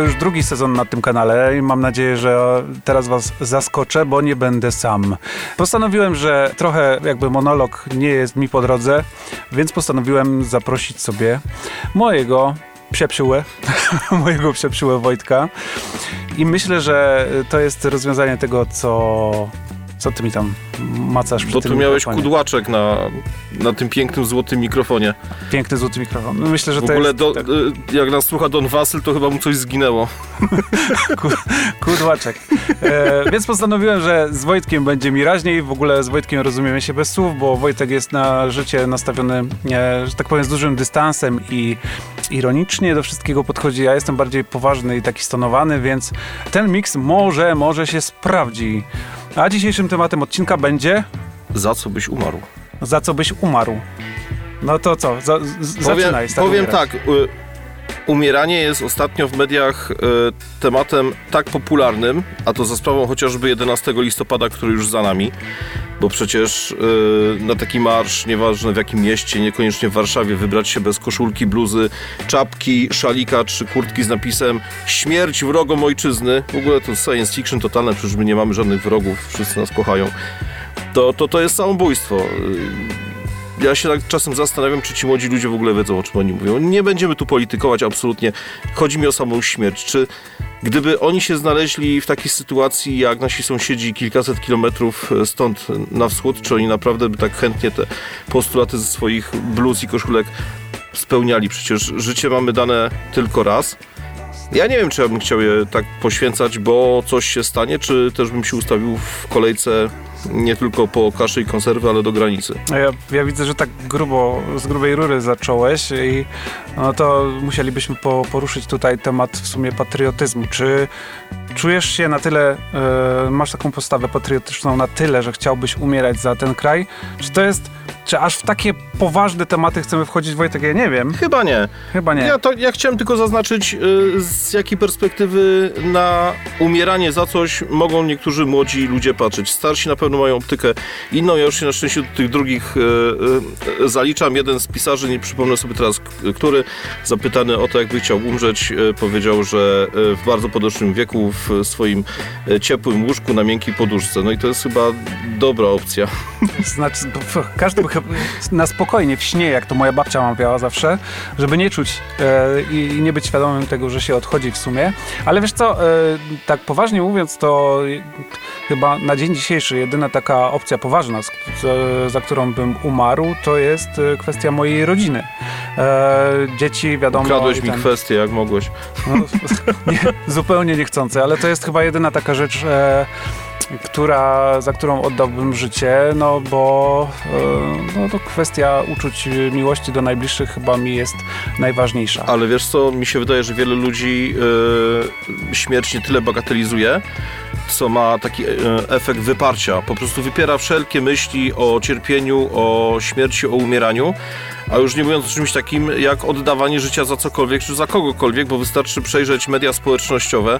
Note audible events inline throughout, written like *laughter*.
to już drugi sezon na tym kanale i mam nadzieję, że teraz was zaskoczę, bo nie będę sam. Postanowiłem, że trochę jakby monolog nie jest mi po drodze, więc postanowiłem zaprosić sobie mojego psiapsiłę, *laughs* mojego psiapsiłę Wojtka i myślę, że to jest rozwiązanie tego, co co ty mi tam macasz przy Bo tym tu miałeś mikrofonie? kudłaczek na, na tym pięknym złotym mikrofonie. Piękny złoty mikrofon. No myślę, że W to ogóle jest do, tak, y, jak nas słucha Don Wasyl, to chyba mu coś zginęło. *laughs* kudłaczek. E, więc postanowiłem, że z Wojtkiem będzie mi raźniej. W ogóle z Wojtkiem rozumiemy się bez słów, bo Wojtek jest na życie nastawiony, e, że tak powiem, z dużym dystansem i ironicznie do wszystkiego podchodzi. Ja jestem bardziej poważny i taki stonowany, więc ten miks może, może się sprawdzi. A dzisiejszym tematem odcinka będzie Za co byś umarł? za co byś umarł. No to co? Za, z, Powiem, zaczynaj. powiem tak, y, umieranie jest ostatnio w mediach y, tematem tak popularnym, a to za sprawą chociażby 11 listopada, który już za nami, bo przecież y, na taki marsz, nieważne w jakim mieście, niekoniecznie w Warszawie, wybrać się bez koszulki, bluzy, czapki, szalika czy kurtki z napisem śmierć wrogom ojczyzny, w ogóle to science fiction totalne, przecież my nie mamy żadnych wrogów, wszyscy nas kochają, to, to, to jest samobójstwo. Ja się tak czasem zastanawiam, czy ci młodzi ludzie w ogóle wiedzą, o czym oni mówią. Nie będziemy tu politykować absolutnie. Chodzi mi o samą śmierć. Czy gdyby oni się znaleźli w takiej sytuacji, jak nasi sąsiedzi kilkaset kilometrów stąd na wschód, czy oni naprawdę by tak chętnie te postulaty ze swoich bluz i koszulek spełniali? Przecież życie mamy dane tylko raz. Ja nie wiem, czy ja bym chciał je tak poświęcać, bo coś się stanie, czy też bym się ustawił w kolejce nie tylko po kaszy i konserwy, ale do granicy. No Ja, ja widzę, że tak grubo, z grubej rury zacząłeś i no to musielibyśmy po, poruszyć tutaj temat w sumie patriotyzmu. Czy czujesz się na tyle, e, masz taką postawę patriotyczną na tyle, że chciałbyś umierać za ten kraj? Czy to jest, czy aż w takie poważne tematy chcemy wchodzić, Wojtek? Ja nie wiem. Chyba nie. Chyba nie. Ja, to, ja chciałem tylko zaznaczyć, y, z jakiej perspektywy na umieranie za coś mogą niektórzy młodzi ludzie patrzeć. Starsi na pewno mają optykę inną. Ja już się na szczęście do tych drugich y, y, zaliczam. Jeden z pisarzy, nie przypomnę sobie teraz, który, zapytany o to, jakby chciał umrzeć, powiedział, że w bardzo podeszłym wieku w swoim ciepłym łóżku na miękkiej poduszce. No i to jest chyba dobra opcja. *laughs* Znaczy, każdy by chyba na spokojnie w śnie, jak to moja babcia mawiała zawsze, żeby nie czuć e, i, nie być świadomym tego, że się odchodzi w sumie. Ale wiesz co, e, tak poważnie mówiąc, to chyba na dzień dzisiejszy jedyna taka opcja poważna, za którą bym umarł, to jest e, kwestia mojej rodziny. E, dzieci, wiadomo... Kradłeś i mi ten- kwestię, jak mogłeś. no, *laughs* nie, zupełnie niechcący, ale to jest chyba jedyna taka rzecz, która, za którą oddałbym życie, no bo e, no, to kwestia uczuć miłości do najbliższych chyba mi jest najważniejsza. Ale wiesz co, mi się wydaje, że wiele ludzi e, śmierć nie tyle bagatelizuje, co ma taki e, efekt wyparcia. Po prostu wypiera wszelkie myśli o cierpieniu, o śmierci, o umieraniu. A już nie mówiąc o czymś takim jak oddawanie życia za cokolwiek czy za kogokolwiek, bo wystarczy przejrzeć media społecznościowe,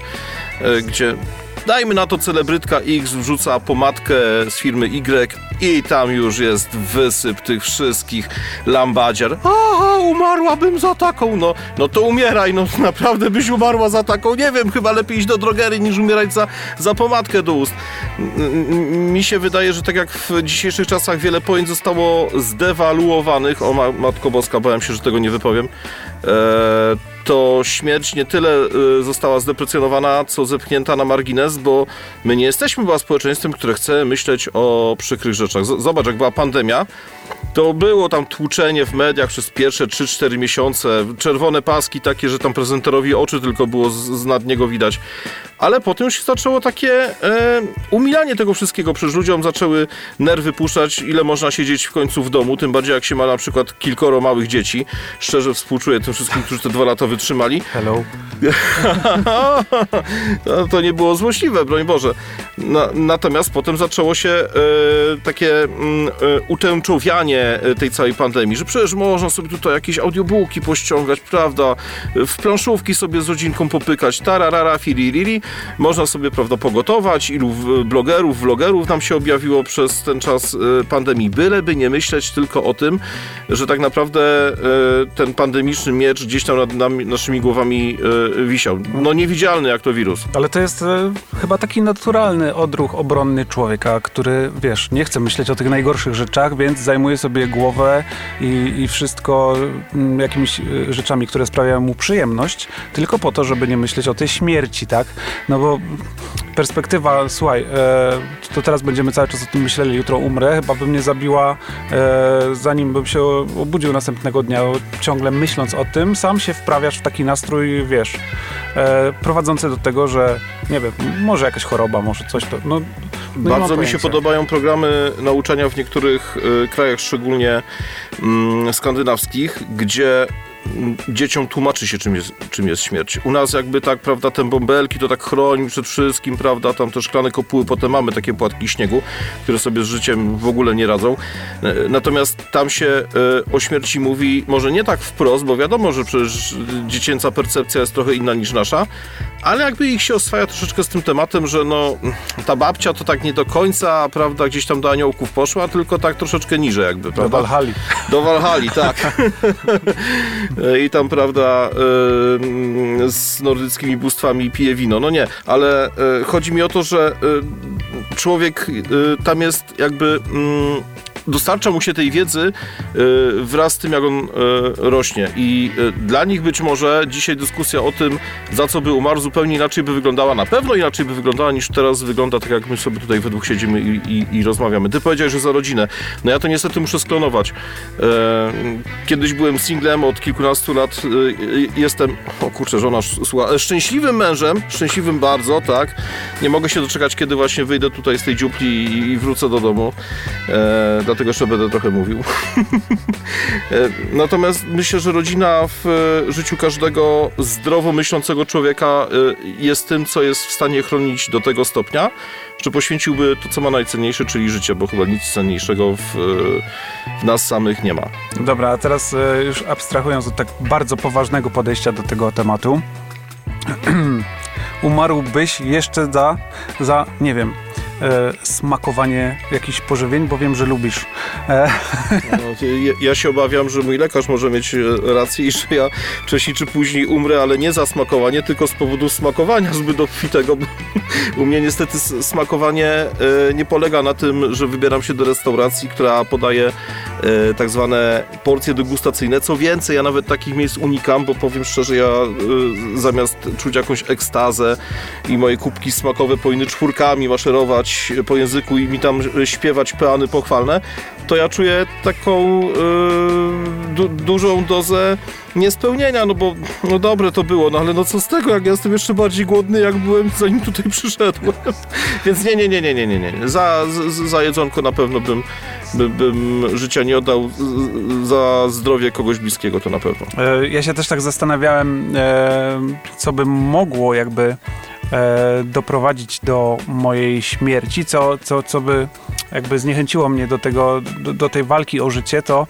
gdzie dajmy na to celebrytka X wrzuca pomadkę z firmy Y i tam już jest wysyp tych wszystkich lambadziar. Aha, umarłabym za taką, no, no to umieraj, no *laughs* naprawdę byś umarła za taką. Nie wiem, chyba lepiej iść do drogery niż umierać za, za pomadkę do ust. Mi się wydaje, że tak jak w dzisiejszych czasach wiele pojęć zostało zdewaluowanych, o ma, Matko Boska, bałem się, że tego nie wypowiem, e, to śmierć nie tyle e, została zdeprecjonowana, co zepchnięta na margines, bo my nie jesteśmy chyba społeczeństwem, które chce myśleć o przykrych rzeczach. Zobacz, jak była pandemia, to było tam tłuczenie w mediach przez pierwsze 3-4 miesiące, czerwone paski takie, że tam prezenterowi oczy tylko było z, z nad niego widać. Ale potem już się zaczęło takie e, umilanie tego wszystkiego. Przecież ludziom zaczęły nerwy puszczać, ile można siedzieć w końcu w domu, tym bardziej jak się ma na przykład kilkoro małych dzieci. Szczerze współczuję tym wszystkim, którzy te dwa lata wytrzymali. Hello. *laughs* No, to nie było złośliwe, broń Boże. Na, natomiast potem zaczęło się e, takie mm, e, utęczowianie e, tej całej pandemii, że przecież można sobie tutaj jakieś audiobooki pościągać, prawda, w planszówki sobie z rodzinką popykać, tararara, fiririri, można sobie, prawda, pogotować, ilu w- blogerów, vlogerów nam się objawiło przez ten czas e, pandemii, byleby nie myśleć tylko o tym, że tak naprawdę e, ten pandemiczny miecz gdzieś tam nad, nam, nami, naszymi głowami e, wisiał. No niewidzialny jak to wirus. Ale to jest e, chyba taki naturalny odruch obronny człowieka, który, wiesz, nie chce myśleć o tych najgorszych rzeczach, więc zajmuje sobie głowę i, i wszystko m, jakimiś e, rzeczami, które sprawiają mu przyjemność, tylko po to, żeby nie myśleć o tej śmierci, tak? No bo perspektywa, słuchaj, e, to teraz będziemy cały czas o tym myśleli, jutro umrę, chyba by mnie zabiła, e, zanim bym się obudził następnego dnia, ciągle myśląc o tym, sam się wprawiasz w taki nastrój, wiesz, e, prowadzący do tego, że, nie wiem, może jakaś choroba, może coś to, no, no Bardzo mi się podobają programy nauczania w niektórych y, krajach, szczególnie y, skandynawskich, gdzie dzieciom tłumaczy się, czym jest, czym jest śmierć. U nas jakby tak, prawda, te bąbelki to tak chroni przed wszystkim, prawda, tam te szklane kopuły, potem mamy takie płatki śniegu, które sobie z życiem w ogóle nie radzą. E, natomiast tam się e, o śmierci mówi może nie tak wprost, bo wiadomo, że przecież dziecięca percepcja jest trochę inna niż nasza, ale jakby ich się oswaja troszeczkę z tym tematem, że no ta babcia to tak nie do końca, prawda, gdzieś tam do aniołków poszła, tylko tak troszeczkę niżej jakby, prawda? Do Walhali. Do Walhali, tak. *laughs* I tam, prawda, yy, z nordyckimi bóstwami pije wino. No nie, ale yy, chodzi mi o to, że człowiek tam jest jakby mm, dostarcza mu się tej wiedzy y, wraz z tym, jak on y, rośnie. I y, dla nich być może dzisiaj dyskusja o tym, za co by umarł, zupełnie inaczej by wyglądała. Na pewno inaczej by wyglądała niż teraz wygląda, tak jak my sobie tutaj we dwóch siedzimy i, i, i rozmawiamy. Ty powiedziałeś, że za rodzinę. No ja to niestety muszę sklonować. Kiedyś byłem singlem, od kilkunastu lat jestem, o kurczę, żona słucha, szczęśliwym mężem, szczęśliwym bardzo, tak. Nie mogę się doczekać, kiedy właśnie wyjdę tutaj z tej dziupli i, wrócę do domu dlatego jeszcze będę trochę mówił. *laughs* E, natomiast myślę, że rodzina w e, życiu każdego zdrowo myślącego człowieka e, jest tym, co jest w stanie chronić do tego stopnia, że poświęciłby to, co ma najcenniejsze, czyli życie, bo chyba nic cenniejszego w, w nas samych nie ma. Dobra, a teraz już abstrahując od tak bardzo poważnego podejścia do tego tematu, *clears throat* umarłbyś jeszcze za, za nie wiem, smakowanie jakichś pożywień, bo wiem, że lubisz. E. *laughs* No, ja, ja, się obawiam, że mój lekarz może mieć e, rację i że ja wcześniej czy później umrę, ale nie za smakowanie, tylko z powodu smakowania zbyt obfitego. *laughs* U mnie niestety smakowanie e, nie polega na tym, że wybieram się do restauracji, która podaje e, tak zwane porcje degustacyjne. Co więcej, ja nawet takich miejsc unikam, bo powiem szczerze, ja e, zamiast czuć jakąś ekstazę i moje kubki smakowe powinny czwórkami maszerować po języku i mi tam śpiewać peany pochwalne, to ja czuję taką yy, du dużą dozę niespełnienia, no bo no dobre to było, no ale no co z tego, jak ja jestem jeszcze bardziej głodny, jak byłem zanim tutaj przyszedłem. *laughs* Więc nie, nie, nie, nie, nie, nie, nie. Za, za jedzonko na pewno bym, by, bym życia nie oddał za zdrowie kogoś bliskiego, to na pewno. E, ja się też tak zastanawiałem, e, co by mogło jakby e, doprowadzić do mojej śmierci, co, co, co by jakby zniechęciło mnie do, tego, do, do tej walki o życie, to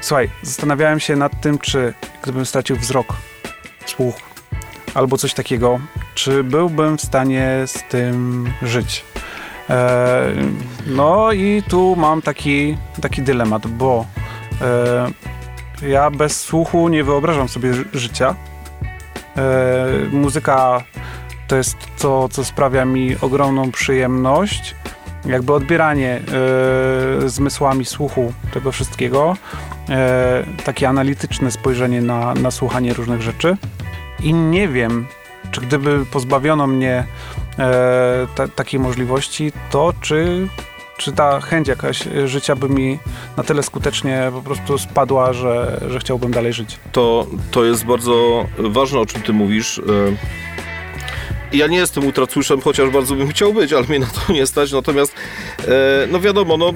słuchaj, zastanawiałem się nad tym, czy gdybym stracił wzrok, słuch albo coś takiego, czy byłbym w stanie z tym żyć. E, no i tu mam taki, taki dylemat, bo e, ja bez słuchu nie wyobrażam sobie życia. E, muzyka to jest to, co sprawia mi ogromną przyjemność. Jakby odbieranie e, zmysłami słuchu tego wszystkiego, e, takie analityczne spojrzenie na, na słuchanie różnych rzeczy. I nie wiem, czy gdyby pozbawiono mnie e, ta, takiej możliwości, to czy, czy ta chęć jakaś życia by mi na tyle skutecznie po prostu spadła, że, że chciałbym dalej żyć. To, to jest bardzo ważne, o czym ty mówisz. Ja nie jestem ultracuszem, chociaż bardzo bym chciał być, ale mnie na to nie stać. Natomiast, e, no wiadomo, no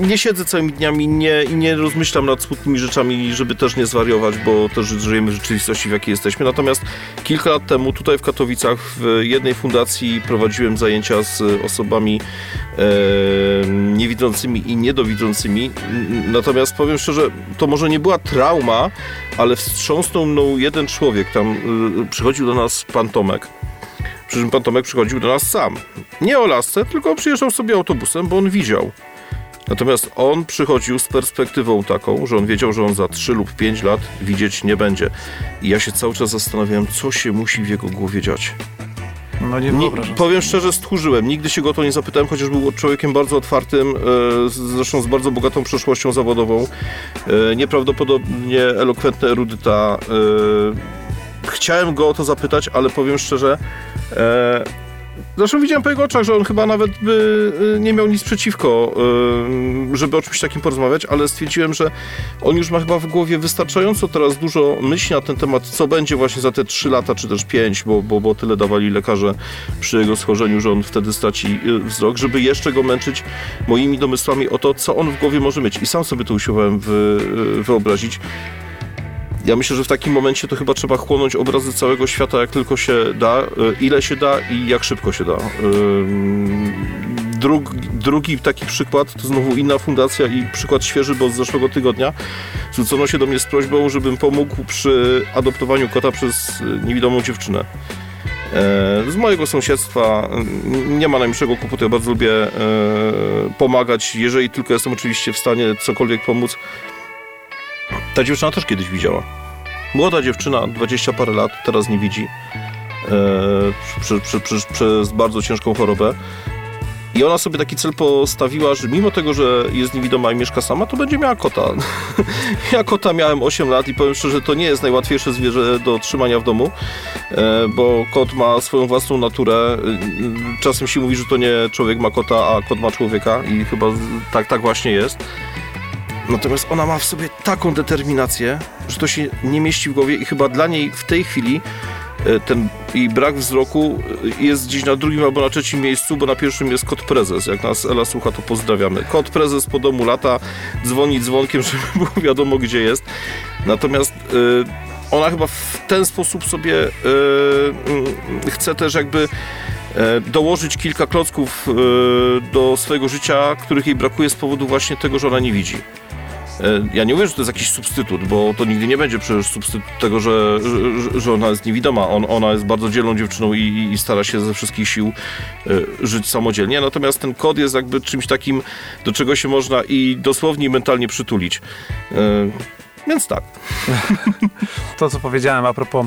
nie siedzę całymi dniami nie, nie rozmyślam nad smutnymi rzeczami, żeby też nie zwariować, bo też żyjemy w rzeczywistości, w jakiej jesteśmy. Natomiast kilka lat temu tutaj w Katowicach w jednej fundacji prowadziłem zajęcia z osobami e, niewidzącymi i niedowidzącymi. Natomiast powiem szczerze, to może nie była trauma, ale wstrząsnął mną jeden człowiek. Tam e, przychodził do nas pan Tomek. Przy czym pan Tomek przychodził do nas sam. Nie o lasce, tylko przyjeżdżał sobie autobusem, bo on widział. Natomiast on przychodził z perspektywą taką, że on wiedział, że on za 3 lub 5 lat widzieć nie będzie. I ja się cały czas zastanawiałem, co się musi w jego głowie dziać. No nie Nie, powiem szczerze, stchórzyłem. Nigdy się go o to nie zapytałem, chociaż był człowiekiem bardzo otwartym, e, zresztą z bardzo bogatą przeszłością zawodową. E, nieprawdopodobnie elokwentny erudyta. E, chciałem go o to zapytać, ale powiem szczerze, e, Zresztą widziałem po jego oczach, że on chyba nawet by e, nie miał nic przeciwko, e, żeby o czymś takim porozmawiać, ale stwierdziłem, że on już ma chyba w głowie wystarczająco teraz dużo myśli na ten temat, co będzie właśnie za te 3 lata, czy też 5, bo, bo, bo tyle dawali lekarze przy jego schorzeniu, że on wtedy straci e, wzrok, żeby jeszcze go męczyć moimi domysłami o to, co on w głowie może mieć. I sam sobie to usiłowałem wy, wyobrazić. Ja myślę, że w takim momencie to chyba trzeba chłonąć obrazy całego świata, jak tylko się da, y, ile się da i jak szybko się da. Drug, drugi taki przykład to znowu inna fundacja i przykład świeży, bo z zeszłego tygodnia zwrócono się do mnie z prośbą, żebym pomógł przy adoptowaniu kota przez y, niewidomą dziewczynę. E, Z mojego sąsiedztwa nie ma najmniejszego kłopotu. Ja bardzo lubię e, pomagać, jeżeli tylko jestem oczywiście w stanie cokolwiek pomóc. Ta dziewczyna też kiedyś widziała. Młoda dziewczyna, 20 parę lat, teraz nie widzi. E, przy, przy, przy, przez bardzo ciężką chorobę. I ona sobie taki cel postawiła, że mimo tego, że jest niewidoma i mieszka sama, to będzie miała kota. *laughs* ja kota miałem 8 lat i powiem szczerze, to nie jest najłatwiejsze zwierzę do trzymania w domu, e, bo kot ma swoją własną naturę. E, Czasem się mówi, że to nie człowiek ma kota, a kot ma człowieka i chyba tak, tak właśnie jest. Natomiast ona ma w sobie taką determinację, że to się nie mieści w głowie i chyba dla niej w tej chwili e, ten jej brak wzroku e, jest gdzieś na drugim albo na trzecim miejscu, bo na pierwszym jest kot prezes. Jak nas Ela słucha, to pozdrawiamy. Kot prezes po domu lata, dzwoni dzwonkiem, *laughs* żeby było wiadomo, gdzie jest. Natomiast e, ona chyba w ten sposób sobie mm, chce też jakby dołożyć kilka klocków do swojego życia, których jej brakuje z powodu właśnie tego, że ona nie widzi. E, Ja nie mówię, że to jest jakiś substytut, bo to nigdy nie będzie przecież substytut tego, że, że, że ona jest niewidoma. On, ona jest bardzo dzielną dziewczyną i, i stara się ze wszystkich sił e, żyć samodzielnie. Natomiast ten kod jest jakby czymś takim, do czego się można i dosłownie i mentalnie przytulić. Więc tak. *laughs* To, co powiedziałem a propos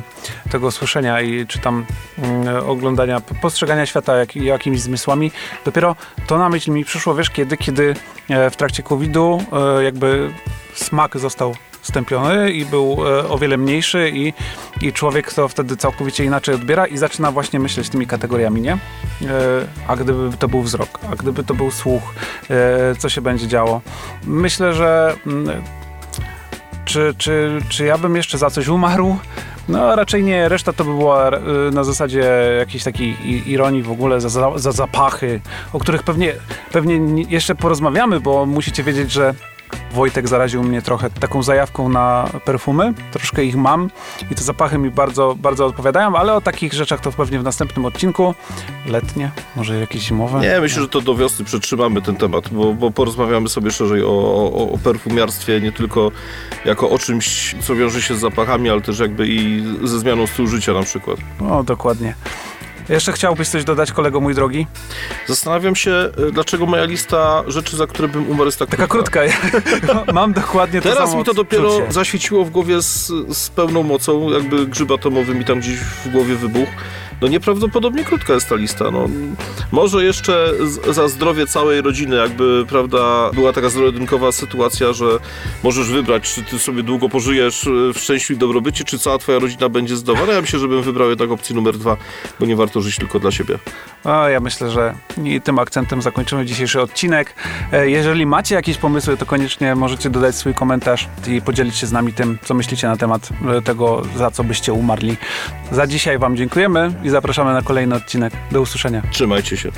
tego słyszenia i czy tam mm, oglądania, postrzegania świata jak, jakimiś zmysłami, dopiero to na myśl mi przyszło, wiesz, kiedy, kiedy e, w trakcie COVID-u e, jakby smak został stępiony i był e, o wiele mniejszy i, i człowiek to wtedy całkowicie inaczej odbiera i zaczyna właśnie myśleć tymi kategoriami, nie? A gdyby to był wzrok, a gdyby to był słuch, co się będzie działo? Myślę, że mm, czy, czy, czy ja bym jeszcze za coś umarł? No raczej nie, reszta to by była y, na zasadzie jakiejś takiej ironii w ogóle za, za, za zapachy, o których pewnie, pewnie nie- jeszcze porozmawiamy, bo musicie wiedzieć, że Wojtek zaraził mnie trochę taką zajawką na perfumy, troszkę ich mam i te zapachy mi bardzo, bardzo odpowiadają, ale o takich rzeczach to pewnie w następnym odcinku. Letnie, może jakieś zimowe. Nie, myślę, że to do wiosny przetrzymamy ten temat, bo, bo porozmawiamy sobie szerzej o, o, o perfumiarstwie, nie tylko jako o czymś, co wiąże się z zapachami, ale też jakby i ze zmianą stylu życia na przykład. O, dokładnie. Jeszcze chciałbyś coś dodać, kolego mój drogi? Zastanawiam się, e, dlaczego moja lista rzeczy, za które bym umarł jest tak Taka krótka. *laughs* Mam dokładnie to Teraz samo mi to dopiero zaświeciło w głowie z, z pełną mocą, jakby grzyb atomowy mi tam gdzieś w głowie wybuchł. No nieprawdopodobnie krótka jest ta lista. No, może jeszcze za zdrowie całej rodziny, jakby, prawda, była taka zero-jedynkowa sytuacja, że możesz wybrać, czy ty sobie długo pożyjesz e, w szczęściu i dobrobycie, czy cała twoja rodzina będzie zdrowa. No ja myślę, że bym wybrał jednak opcję numer dwa, bo nie warto żyć tylko dla siebie. A ja myślę, że tym akcentem zakończymy dzisiejszy odcinek. E, Jeżeli macie jakieś pomysły, to koniecznie możecie dodać swój komentarz i podzielić się z nami tym, co myślicie na temat e, tego, za co byście umarli. Za dzisiaj Wam dziękujemy i zapraszamy na kolejny odcinek. Do usłyszenia. Trzymajcie się.